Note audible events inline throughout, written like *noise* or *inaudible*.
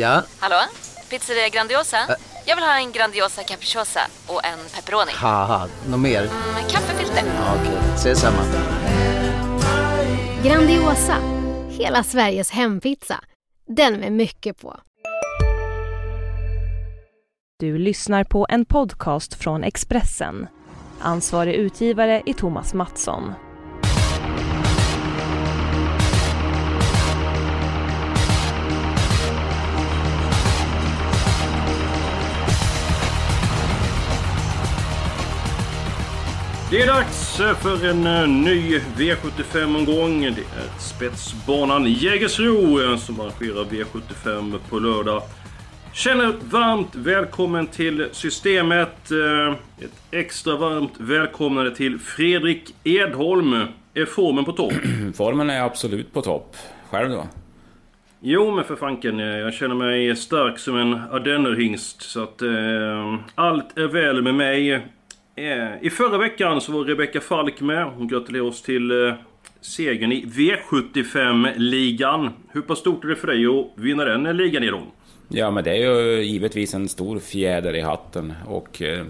Ja? Hallå? Pizzeria Grandiosa? Ä Jag vill ha en Grandiosa capriciosa och en pepperoni. Haha, något mer? Mm, kaffefilter. Ja, Okej, okay. ses samma. Grandiosa, hela Sveriges hempizza. Den med mycket på. Du lyssnar på en podcast från Expressen. Ansvarig utgivare är Thomas Mattsson. Det är dags för en eh, ny V75-omgång. Det är spetsbanan Jägersro eh, som arrangerar V75 på lördag. Känner varmt välkommen till Systemet. Eh, ett extra varmt välkomnande till Fredrik Edholm. Är formen på topp? *clears throat* formen är absolut på topp. Själv då? Jo, men för fanken. Jag känner mig stark som en ardennerhingst. Så att eh, allt är väl med mig. Eh, I förra veckan så var Rebecka Falk med. Hon gratulerar oss till eh, segern i V75-ligan. Hur pass stort är det för dig att vinna den ligan, Edon? Ja, men det är ju givetvis en stor fjäder i hatten. Och eh,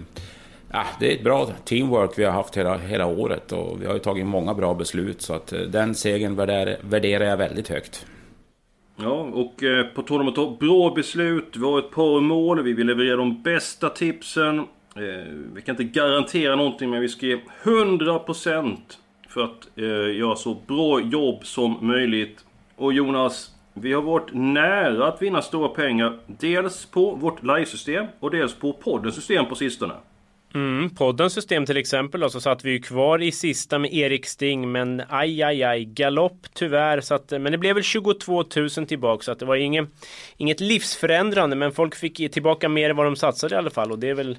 det är ett bra teamwork vi har haft hela, hela året. Och vi har ju tagit många bra beslut. Så att den segern värderar, värderar jag väldigt högt. Ja, och eh, på tal om att ta bra beslut. Vi har ett par mål. Vi vill leverera de bästa tipsen. Eh, vi kan inte garantera någonting men vi ska ge 100% för att eh, göra så bra jobb som möjligt. Och Jonas, vi har varit nära att vinna stora pengar. Dels på vårt livesystem och dels på poddens system på sistone. Mm, poddens system till exempel då, så satt vi ju kvar i sista med Erik Sting men aj aj aj galopp tyvärr så att, men det blev väl 22 000 tillbaka så att det var inget, inget livsförändrande men folk fick tillbaka mer än vad de satsade i alla fall och det är väl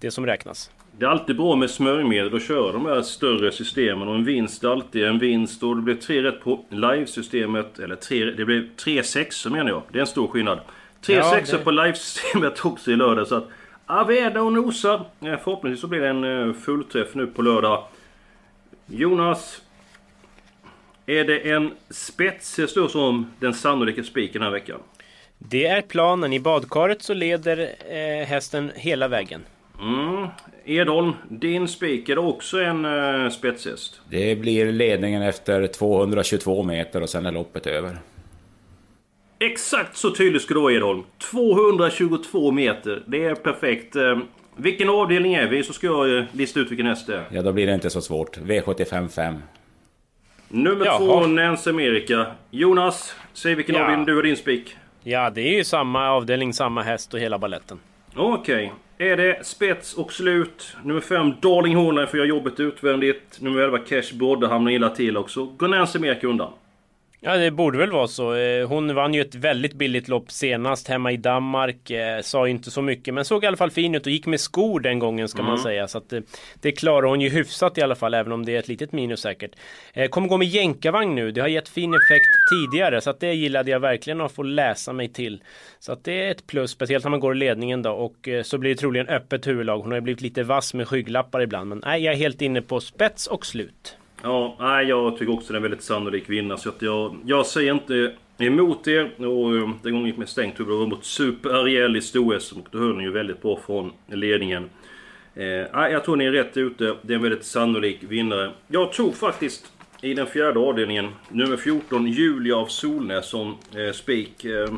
det som räknas. Det är alltid bra med smörjmedel och köra de här större systemen och en vinst är alltid en vinst och det blev tre rätt på live-systemet. Eller tre, det blev tre sexor menar jag. Det är en stor skillnad. Tre ja, sexor det... på live-systemet också i lördag så att... Aveda och nosar. Förhoppningsvis så blir det en eh, fullträff nu på lördag. Jonas. Är det en spetshäst då som den sannolika spiken den här veckan? Det är planen. I badkaret så leder eh, hästen hela vägen. Mm. Edholm, din spik är också en uh, spetshäst? Det blir ledningen efter 222 meter och sen är loppet över. Exakt så tydligt ska du vara Edholm. 222 meter. Det är perfekt. Uh, vilken avdelning är vi? Så ska jag uh, lista ut vilken häst det är. Ja, då blir det inte så svårt. V75 5. Nummer Jaha. två, Nance America. Jonas, säg vilken ja. avdelning du har din spik. Ja, det är ju samma avdelning, samma häst och hela balletten. Okej. Okay. Är det spets och slut. Nummer 5 Darling Horner får göra jobbet utvändigt. Nummer 11 Cash Brodde hamnar illa till också. Gunnar Nancy undan. Ja, det borde väl vara så. Eh, hon vann ju ett väldigt billigt lopp senast hemma i Danmark. Eh, sa inte så mycket, men såg i alla fall fin ut och gick med skor den gången ska mm. man säga. Så att det, eh, det klarar hon ju hyfsat i alla fall, även om det är ett litet minus säkert. Kommer gå med jänkarvagn nu. Det har gett fin effekt tidigare, så att det gillade jag verkligen att få läsa mig till. Så att det är ett plus, speciellt när man går i ledningen då. Och så blir det troligen öppet huvudlag. Hon har ju blivit lite vass med skygglappar ibland, men nej, jag är helt inne på spets och slut. Ja, nej, jag tycker också det är en väldigt sannolik vinnare. Så att jag, jag säger inte emot er. Och eh, den gången gick med stängt huvud var mot Super Ariel i stor Och då höll ni ju väldigt bra från ledningen. Eh, jag tror ni är rätt ute. Det är en väldigt sannolik vinnare. Jag tog faktiskt i den fjärde avdelningen nummer 14 Julia av Solnäs som eh, spik. Eh,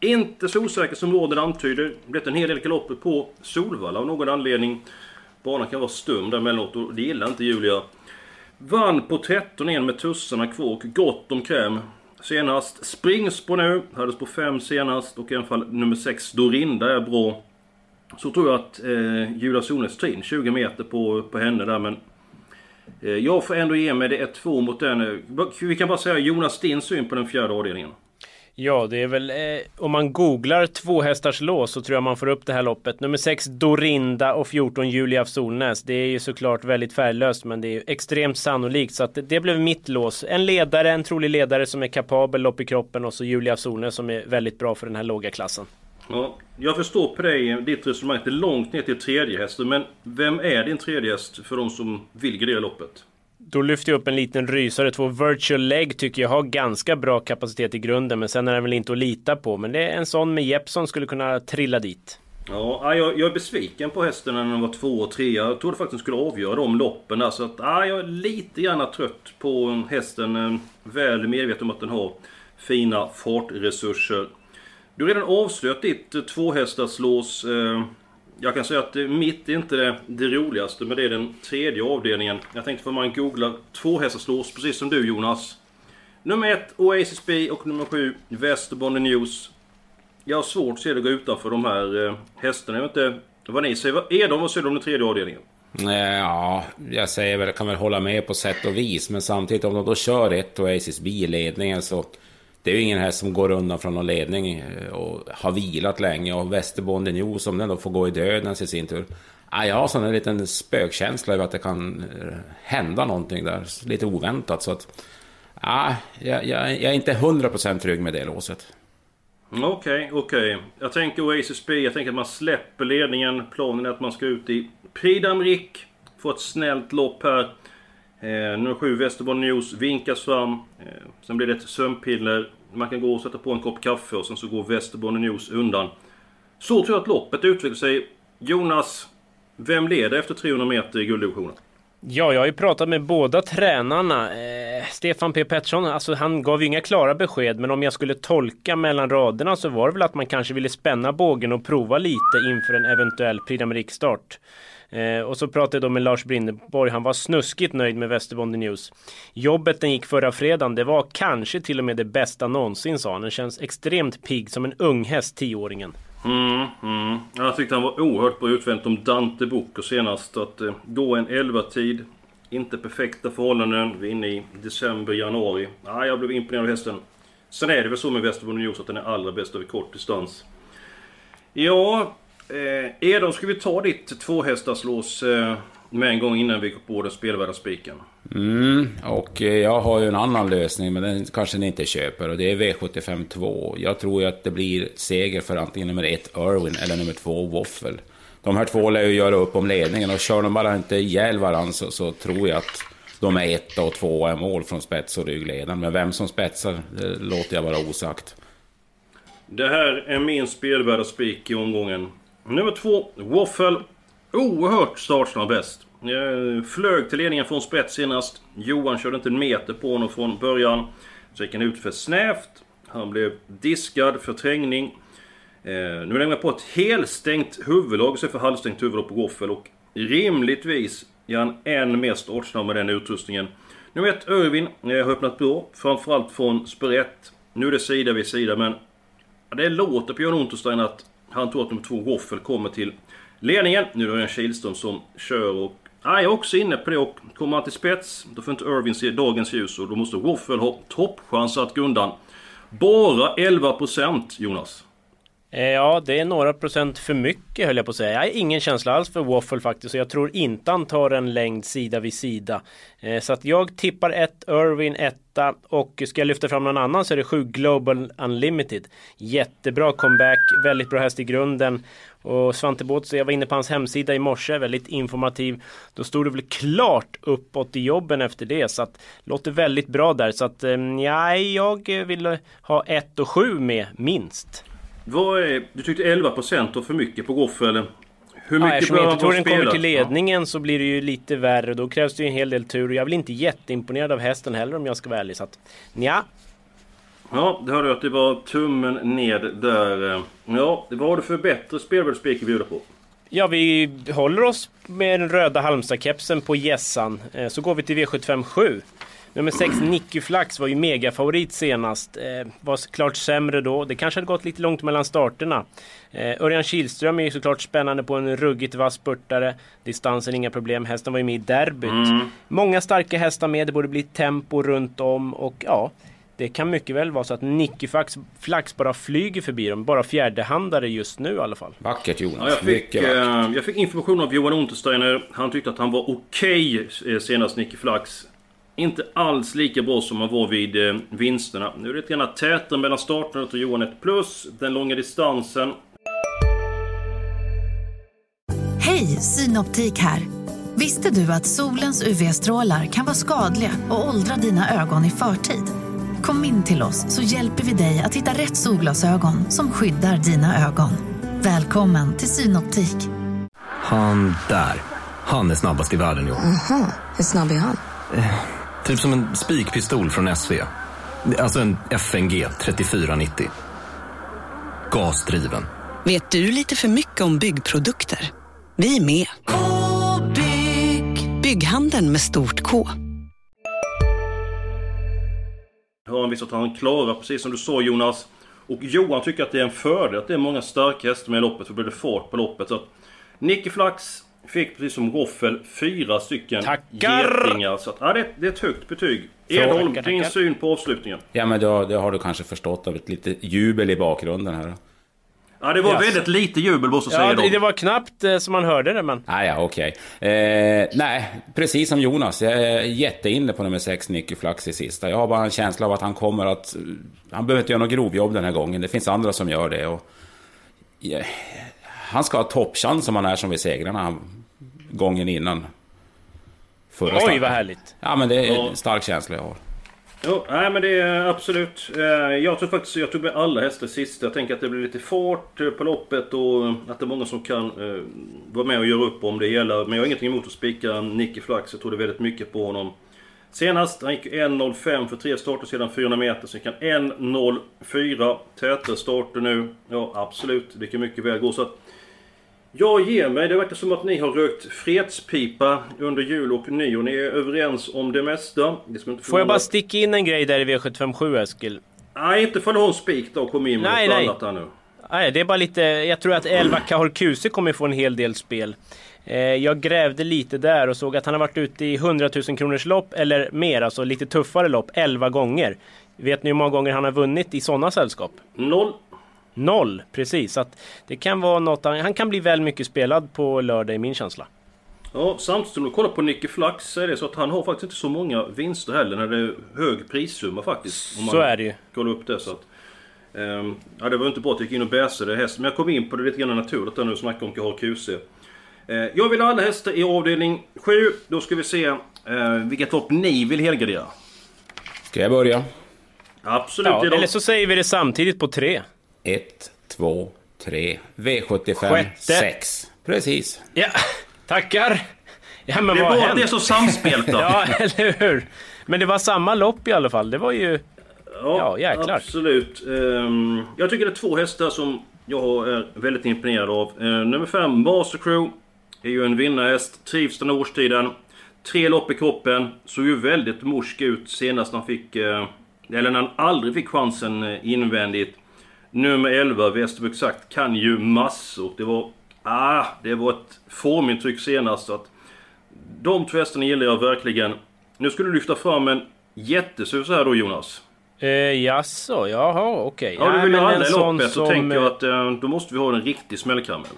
inte så osäker som råden antyder. Det blivit en hel del galopper på Solvalla av någon anledning. Banan kan vara stum där emellanåt och det gillar inte Julia. Vann på 13 igen med tussarna kvar och gott om kräm. Senast springspår nu, hördes på 5 senast och i alla fall nummer 6 Dorinda är bra. Så tror jag att eh, Julia Sones 20 meter på, på henne där men... Eh, jag får ändå ge mig det är 2 mot den. Eh, vi kan bara säga Jonas din syn på den fjärde avdelningen. Ja, det är väl eh, om man googlar två hästars lås så tror jag man får upp det här loppet. Nummer 6 Dorinda och 14 Julia Solnäs. Det är ju såklart väldigt färglöst men det är ju extremt sannolikt så att det, det blev mitt lås. En ledare, en trolig ledare som är kapabel, lopp i kroppen och så Julia Solnäs som är väldigt bra för den här låga klassen. Ja, jag förstår på dig, ditt resonemang, det är långt ner till tredje hästen. Men vem är din tredje häst för de som vill gardera loppet? Då lyfter jag upp en liten rysare. Två virtual leg tycker jag har ganska bra kapacitet i grunden. Men sen är den väl inte att lita på. Men det är en sån med Jeppson skulle kunna trilla dit. Ja, jag, jag är besviken på hästen när den var två och tre. Jag trodde faktiskt den skulle avgöra de loppen där. Så att, ja, jag är lite gärna trött på hästen. Eh, väl medveten om att den har fina fartresurser. Du har redan avslöjat ditt tvåhästarslås. Eh, jag kan säga att mitt är inte det, det roligaste, men det är den tredje avdelningen. Jag tänkte för man googlar tvåhästarslås, precis som du Jonas. Nummer ett Oasis B och nummer sju Västerbond News. Jag har svårt att se det gå utanför de här eh, hästarna. Jag vet inte vad ni säger. Är de, vad säger du om den tredje avdelningen? Ja, jag säger väl, kan väl hålla med på sätt och vis. Men samtidigt om de då kör ett Oasis B i ledningen så... Det är ju ingen häst som går undan från någon ledning eh, och har vilat länge. Och Västerbonden News, om den då får gå i dödens i sin tur. Ah, jag har sån en liten spökkänsla över att det kan eh, hända någonting där. Lite oväntat. Så att... ah, jag, jag, jag är inte hundra procent trygg med det låset. Okej, okay, okej. Okay. Jag tänker Oasis B, jag tänker att man släpper ledningen. Planen är att man ska ut i Prix d'Amérique. Få ett snällt lopp här. Eh, nummer 7 Västerbotten News vinkas fram. Eh, sen blir det ett sömnpiller. Man kan gå och sätta på en kopp kaffe och sen så går Västerbotten News undan. Så tror jag att loppet utvecklar sig. Jonas, vem leder efter 300 meter i gulddivisionen? Ja, jag har ju pratat med båda tränarna. Eh, Stefan P Pettersson, alltså han gav ju inga klara besked, men om jag skulle tolka mellan raderna så var det väl att man kanske ville spänna bågen och prova lite inför en eventuell Prix d'Amérique-start. Eh, och så pratade jag då med Lars Brindeborg, han var snuskigt nöjd med Västerbonden News. Jobbet den gick förra fredagen, det var kanske till och med det bästa någonsin sa han. Den känns extremt pigg som en ung häst, tioåringen. Mm, mm. Jag tyckte han var oerhört bra utvänt om Dante Bocco senast. Att eh, gå en 11-tid. Inte perfekta förhållanden. Vi är inne i december, januari. Ah, jag blev imponerad av hästen. Sen är det väl så med Västerbotten News att den är allra bäst över kort distans. Ja, eh, Edon, ska vi ta ditt tvåhästarslås eh, med en gång innan vi går på den spelvärda spiken? Mm, och eh, jag har ju en annan lösning, men den kanske ni inte köper. Och det är V75 2. Jag tror ju att det blir seger för antingen nummer ett Irwin eller nummer två Waffle. De här två lär ju göra upp om ledningen och kör de bara inte ihjäl varandra så, så tror jag att de är etta och tvåa i mål från spets och ryggledaren. Men vem som spetsar, det låter jag vara osagt. Det här är min spelvärda spik i omgången. Nummer två, Waffle. Oerhört startsnabb bäst. Eh, flög till ledningen från spets senast. Johan körde inte en meter på honom från början. Så gick han ut för snävt. Han blev diskad för trängning. Eh, nu lägger man på ett helstängt huvudlag istället för halvstängt huvudlag på Goffel. Och rimligtvis är han än mer startsnabb med den utrustningen. Nu vet Irvin eh, har öppnat bra. Framförallt från Sprätt. Nu är det sida vid sida men... Det låter på Jan Unterstein att han tror att nummer två Waffle, kommer till ledningen. Nu är det en Kihlström som kör och Ja, jag är också inne på det och kommer han till spets, då får inte Irving se dagens ljus och då måste Waffle ha toppchans att gå undan. Bara 11% Jonas. Eh, ja, det är några procent för mycket höll jag på att säga. Jag har ingen känsla alls för Waffle faktiskt. Och jag tror inte han tar en längd sida vid sida. Eh, så att jag tippar ett Irwin etta. Och ska jag lyfta fram någon annan så är det 7 Global Unlimited. Jättebra comeback, väldigt bra häst i grunden. Och Svante Båth, jag var inne på hans hemsida i morse, väldigt informativ. Då stod det väl klart uppåt i jobben efter det. Så att låter väldigt bra där. Så att eh, nej, jag vill ha 1 och 7 med minst. Vad är, du tyckte 11% var för mycket på Goff eller? Hur mycket ja, eftersom den kommer till ledningen så blir det ju lite värre. Då krävs det ju en hel del tur. Och jag blir inte jätteimponerad av hästen heller om jag ska vara ärlig. Så att, ja. Ja, det hörde jag att det var tummen ned där. Ja, vad har du för bättre spelvärldsspik att bjuda på? Ja, vi håller oss med den röda Halmstad-kepsen på gässan. Eh, så går vi till V75 7. Nummer 6, Nicky Flax, var ju megafavorit senast. Eh, var klart sämre då. Det kanske hade gått lite långt mellan starterna. Eh, Örjan Kihlström är ju såklart spännande på en ruggigt vass spurtare. Distansen inga problem. Hästen var ju med i derbyt. Mm. Många starka hästar med. Det borde bli tempo runt om och ja. Det kan mycket väl vara så att Nicky Flax, Flax bara flyger förbi dem. Bara fjärdehandare just nu i alla fall. Vackert Jonas. Ja, jag, fick, eh, jag fick information av Johan Untersteiner. Han tyckte att han var okej okay, eh, senast Nicky Flax. Inte alls lika bra som han var vid eh, vinsterna. Nu är det lite grann tätare mellan starten och Johan 1 plus. Den långa distansen. Hej, Synoptik här. Visste du att solens UV-strålar kan vara skadliga och åldra dina ögon i förtid? Kom in till oss så hjälper vi dig att hitta rätt solglasögon som skyddar dina ögon. Välkommen till Synoptik. Han där, han är snabbast i världen år. Aha, hur snabb är han? Typ som en spikpistol från SV. Alltså en FNG 3490. Gasdriven. Vet du lite för mycket om byggprodukter? Vi är med. -bygg. Bygghandeln med stort K. Har han visat att han klarar, precis som du sa Jonas. Och Johan tycker att det är en fördel att det är många starka hästar med i loppet, för då blir det fart på loppet. Så att Nicky Flax fick precis som Roffel fyra stycken Tackar! getingar. Så att, ja, det, det är ett högt betyg. Edholm, tackar. din syn på avslutningen? Ja men då, det har du kanske förstått av ett lite jubel i bakgrunden här. Ja, det var Yes. väldigt lite jubel måste jag Ja, säga det, då. det var knappt eh, som man hörde det men... Ah, ja, okej. Eh, nej, precis som Jonas. Jag är jätteinne på nummer 6, Nicky Flax i sista. Jag har bara en känsla av att han kommer att... Han behöver inte göra något grovjobb den här gången. Det finns andra som gör det. Och, ja, han ska ha toppchans som han är som vid segrarna han, gången innan. Förra Oj starten. vad härligt! Ja, men det är en stark känsla jag har. Jo, nej men det är absolut. Eh, Jag tror faktiskt jag tog med alla hästar sist. Jag tänker att det blir lite fart eh, på loppet och att det är många som kan eh, vara med och göra upp om det hela. Men jag har ingenting emot att spika Nicky Flax. Jag är väldigt mycket på honom. Senast, han gick 1.05 för tre starter sedan 400 meter. Så gick han 1.04. Täta starter nu. Ja, absolut. Det kan mycket väl gå. Så att jag ger mig. Det verkar som att ni har rökt fredspipa under jul och nyår. Ni är överens om det mesta. Det Får jag bara sticka in en grej där i V757 Eskil? Nej, inte för någon spik då kom in med Nej, något nej. annat här nu. Nej, det är bara lite... Jag tror att 11 Kahor Kuse kommer få en hel del spel. Eh, Jag grävde lite där och såg att han har varit ute i 100 000 kronors lopp eller mer, alltså lite tuffare lopp, 11 gånger. Vet ni hur många gånger han har vunnit i sådana sällskap? Noll. Noll, precis. Så att det kan vara något, han kan bli väl mycket spelad på lördag i min känsla. Ja, samtidigt om du kollar på Nicky Flax så är det så att han har faktiskt inte så många vinster heller när det är hög prissumma faktiskt. Om man Så är det ju. kollar upp det så att... ehm, ja, det var inte bra att jag gick in och bäsade hästen, men jag kom in på det lite grann naturligt där nu och snackade om Kahar QC. Eh, jag vill ha alla hästar i avdelning 7. Då ska vi se eh, vilket lopp ni vill helgardera. Ska jag börja? Absolut, Ja, eller så säger vi det samtidigt på tre. 1, 2, 3, V75, Sjätte. 6. Precis. Ja, tackar! Ja, men Det är vad hänt? det är så samspelt då. *laughs* Ja, eller hur? Men det var samma lopp i alla fall. Det var ju... Ja, jäklar. Absolut. Ehm, jag tycker det är två hästar som jag är väldigt imponerad av. Eh, nummer 5, Master Crew. Är ju en vinnarhäst. Trivs den årstiden. Tre lopp i kroppen. Såg ju väldigt morsk ut senast han fick... eh, eller när han aldrig fick chansen eh, invändigt. Nummer 11, Västerby sagt, kan ju massor. Det var... Ah, det var ett formintryck senast. Att de två hästarna gillar jag verkligen. Nu skulle du lyfta fram en jättesus här då Jonas. Eh, jaså, jaha, okej. Ja, du vill men ha alla i loppet så som, tänker jag eh, att eh, då måste vi ha en riktig smällkaramell.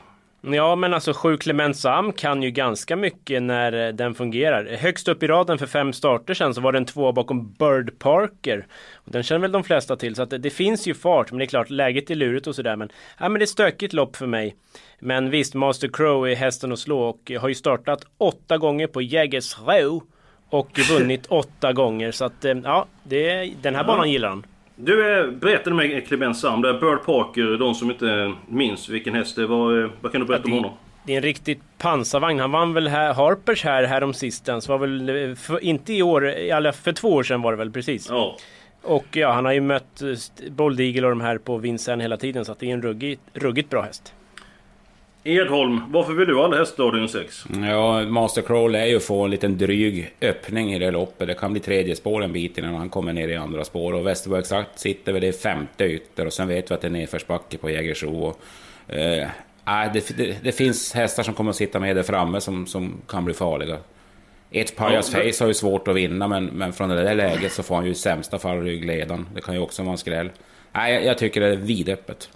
Ja, men alltså Sju Clement Sam kan ju ganska mycket när eh, den fungerar. Högst upp i raden för fem starter sen så var den två bakom Bird Parker. Och den känner väl de flesta till, så att det, det finns ju fart. Men det är klart, läget är lurigt och sådär. Men, ja, men det är stökigt lopp för mig. Men visst, Master Crow är hästen att slå och har ju startat åtta gånger på Jägersro. Och vunnit åtta gånger. Så att, eh, ja, det, den här banan gillar han. Du eh, berättade med Clement Sam, där Bird Parker, de som inte minns vilken häst det var. eh, Vad kan du berätta om honom? Det är en riktigt pansarvagn. Han vann väl här, Harpers här häromsistens. Var väl, eh, för, inte i år, alla, för två år sedan var det väl precis. Ja. Och ja, han har ju mött Bold Eagle och de här på Vincennes hela tiden. Så det är en ruggigt, ruggigt bra häst. Edholm, varför vill du i avdelning 6? Ja, Master Crawl är ju att få en liten dryg öppning i det loppet. Det kan bli tredje spår en bit innan han kommer ner i andra spår. Och Västerbo exakt sitter väl i femte ytter och sen vet vi att det är nedförsbacke på Jägersro. Och, eh, nej, det, det, det finns hästar som kommer att sitta med där framme som, som kan bli farliga. Ett Pajas Ja, det- Face har ju svårt att vinna men, men från det där läget så får han ju i sämsta fall ryggledan. Det kan ju också vara en skräll. Nej, jag, jag tycker det är vidöppet.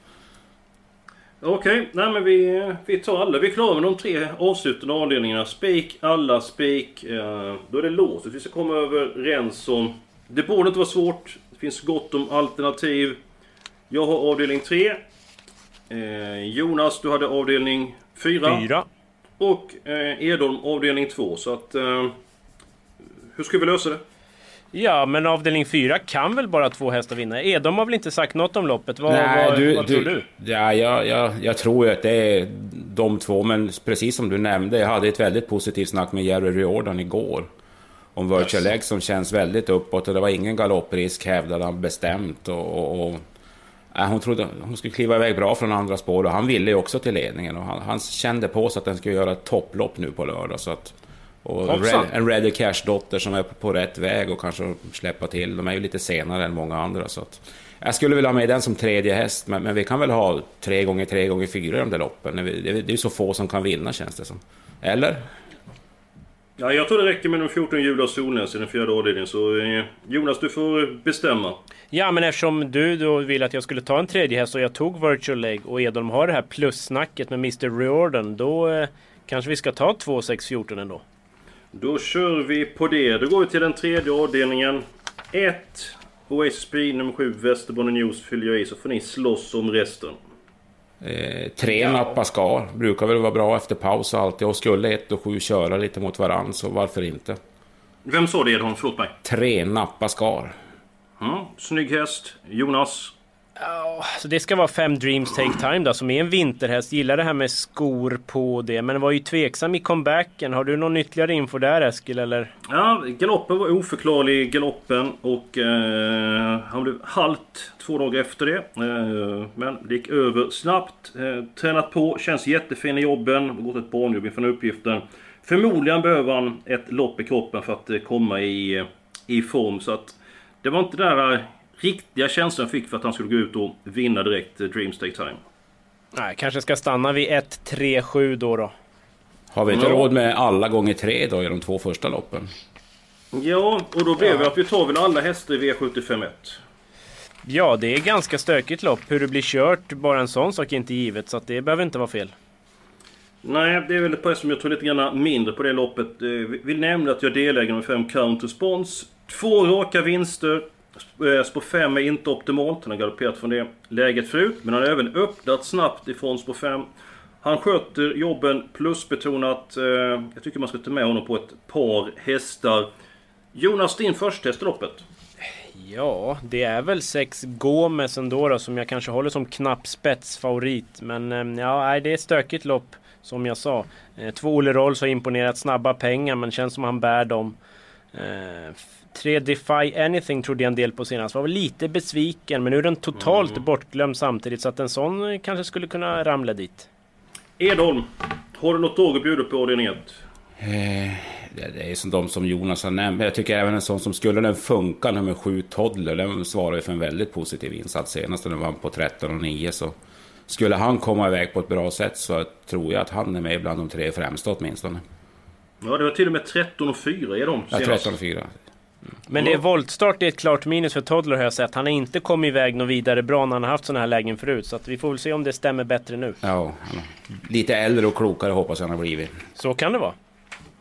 Okej, nej men vi, vi tar alla. Vi är klara med de tre avslutande avdelningarna. Spik, alla spik. Eh, då är det låst. Vi ska komma överens om... Det borde inte vara svårt. Det finns gott om alternativ. Jag har avdelning 3. Eh, Jonas, du hade avdelning 4. Fyra. och eh, Edholm avdelning 2. Så att... Eh, hur ska vi lösa det? Ja, men avdelning 4 kan väl bara två hästar vinna? Edholm har väl inte sagt något om loppet? Vad, Nej, vad, du, vad tror du? Ja, jag, jag, jag tror ju att det är de två, men precis som du nämnde, jag hade ett väldigt positivt snack med Jerry Riordan igår. Om Virtual Leg som känns väldigt uppåt och det var ingen galopprisk hävdade han bestämt. Och, och, och äh, hon trodde hon skulle kliva iväg bra från andra spår och han ville ju också till ledningen. Och han, han kände på sig att den skulle göra ett topplopp nu på lördag. Så att, och Red, en Ready Cash-dotter som är på rätt väg och kanske släppa till. De är ju lite senare än många andra. Så att, jag skulle vilja ha med den som tredje häst, men, men vi kan väl ha tre gånger tre gånger fyra i de där loppen. Det är ju så få som kan vinna känns det som. Eller? Ja, jag tror det räcker med de 14 Julas och Solnäs i den fjärde avdelningen. Så eh, Jonas, du får bestämma. Ja, men eftersom du då vill att jag skulle ta en tredje häst och jag tog Virtual Leg och Edholm har det här plussnacket med Mr. Riordan. Då eh, kanske vi ska ta 2, 6, 14 ändå. Då kör vi på det. Då går vi till den tredje avdelningen. 1. Oasis Speed nummer 7 Västerbotten News fyller jag i så får ni slåss om resten. Eh, tre ja. Skar brukar väl vara bra efter paus och alltid. Och skulle 1 och 7 köra lite mot varann så varför inte? Vem sa det Edholm? Förlåt mig. Tre Skar. Mm, snygg häst. Jonas? Ja, så det ska vara fem Dreams Take Time då, som är en vinterhäst. Gillar det här med skor på det, men var ju tveksam i comebacken. Har du någon ytterligare info där Eskil, eller? Ja, galoppen var oförklarlig, galoppen. Och eh, han blev halt två dagar efter det. Eh, men det gick över snabbt. Eh, tränat på, känns jättefin i jobben. Gått ett barnjobb inför den uppgiften. Förmodligen behöver han ett lopp i kroppen för att eh, komma i, eh, i form. Så att det var inte där riktiga känslan fick för att han skulle gå ut och vinna direkt eh, Dreams Take Time. Nej, kanske ska stanna vid 1, 3, 7 då då. Har vi inte ja. råd med alla gånger tre då i de två första loppen? Ja, och då blev ja. det att vi tar väl alla hästar i V751. Ja, det är ganska stökigt lopp. Hur det blir kört, bara en sån sak är inte givet. Så det behöver inte vara fel. Nej, det är väl ett par som jag tror lite grann mindre på det loppet. Eh, vi nämnde att jag delägare med fem Counter Spons. Två raka vinster. Eh, spår 5 är inte optimalt. Han har galopperat från det läget förut. Men han har även öppnat snabbt ifrån spår 5. Han sköter jobben plusbetonat. Eh, jag tycker man ska ta med honom på ett par hästar. Jonas, din första häst i loppet? Ja, det är väl sex Gomes ändå då, som jag kanske håller som knapp spetsfavorit. Men ehm, ja, det är ett stökigt lopp som jag sa. Eh, två Olle Rolls har imponerat snabba pengar men känns som han bär dem. Eh, 3 Defy Anything trodde jag en del på senast. Var väl lite besviken men nu är den totalt mm. bortglömd samtidigt så att en sån kanske skulle kunna ramla dit. Edholm, har du något tåg att bjuda på avdelning 1? Eh, det är som de som Jonas har nämnt. Jag tycker även en sån som skulle den funka, nummer 7 Toddler, den svarar ju för en väldigt positiv insats senast när den vann på 13 och 9. Så skulle han komma iväg på ett bra sätt så tror jag att han är med bland de tre främsta åtminstone. Ja, det var till och med 13 och 4 i de Ja, 13 och 4. Men det är voltstart är ett klart minus för Toddler har jag sett. Han har inte kommit iväg något vidare bra när han har haft sådana här lägen förut. Så att vi får väl se om det stämmer bättre nu. Ja, lite äldre och klokare hoppas jag han har blivit. Så kan det vara.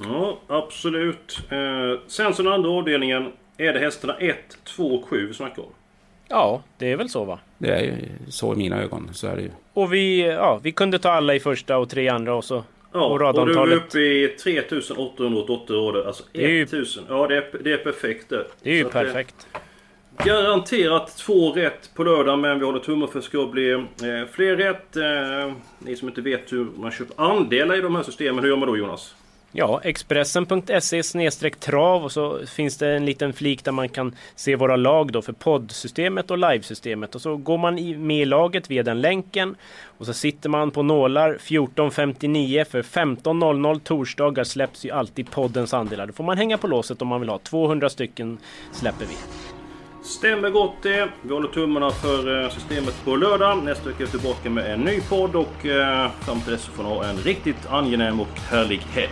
Ja, absolut. Eh, sen så den andra avdelningen är det hästarna 1, 2 och 7 vi snackar om. Ja, det är väl så va? Det är ju så i mina ögon, så är det ju. Och vi, ja, vi kunde ta alla i första och tre andra och så Ja, och, och du är uppe i 3888 order. Alltså det är ju, 1000. Ja, det är, det är perfekt det. Det är ju Så perfekt. Garanterat två rätt på lördag men vi håller tummen för att det ska bli eh, fler rätt. Eh, ni som inte vet hur man köper andelar i de här systemen, hur gör man då Jonas? Ja, Expressen.se trav och så finns det en liten flik där man kan se våra lag då för poddsystemet och livesystemet. Och så går man med i laget via den länken. Och så sitter man på nålar 14.59 för 15.00 torsdagar släpps ju alltid poddens andelar. Då får man hänga på låset om man vill ha. 200 stycken släpper vi. Stämmer gott det. Vi håller tummarna för eh, systemet på lördag. Nästa vecka är vi tillbaka med en ny podd och eh, fram till dess får ni ha en riktigt angenäm och härlig helg.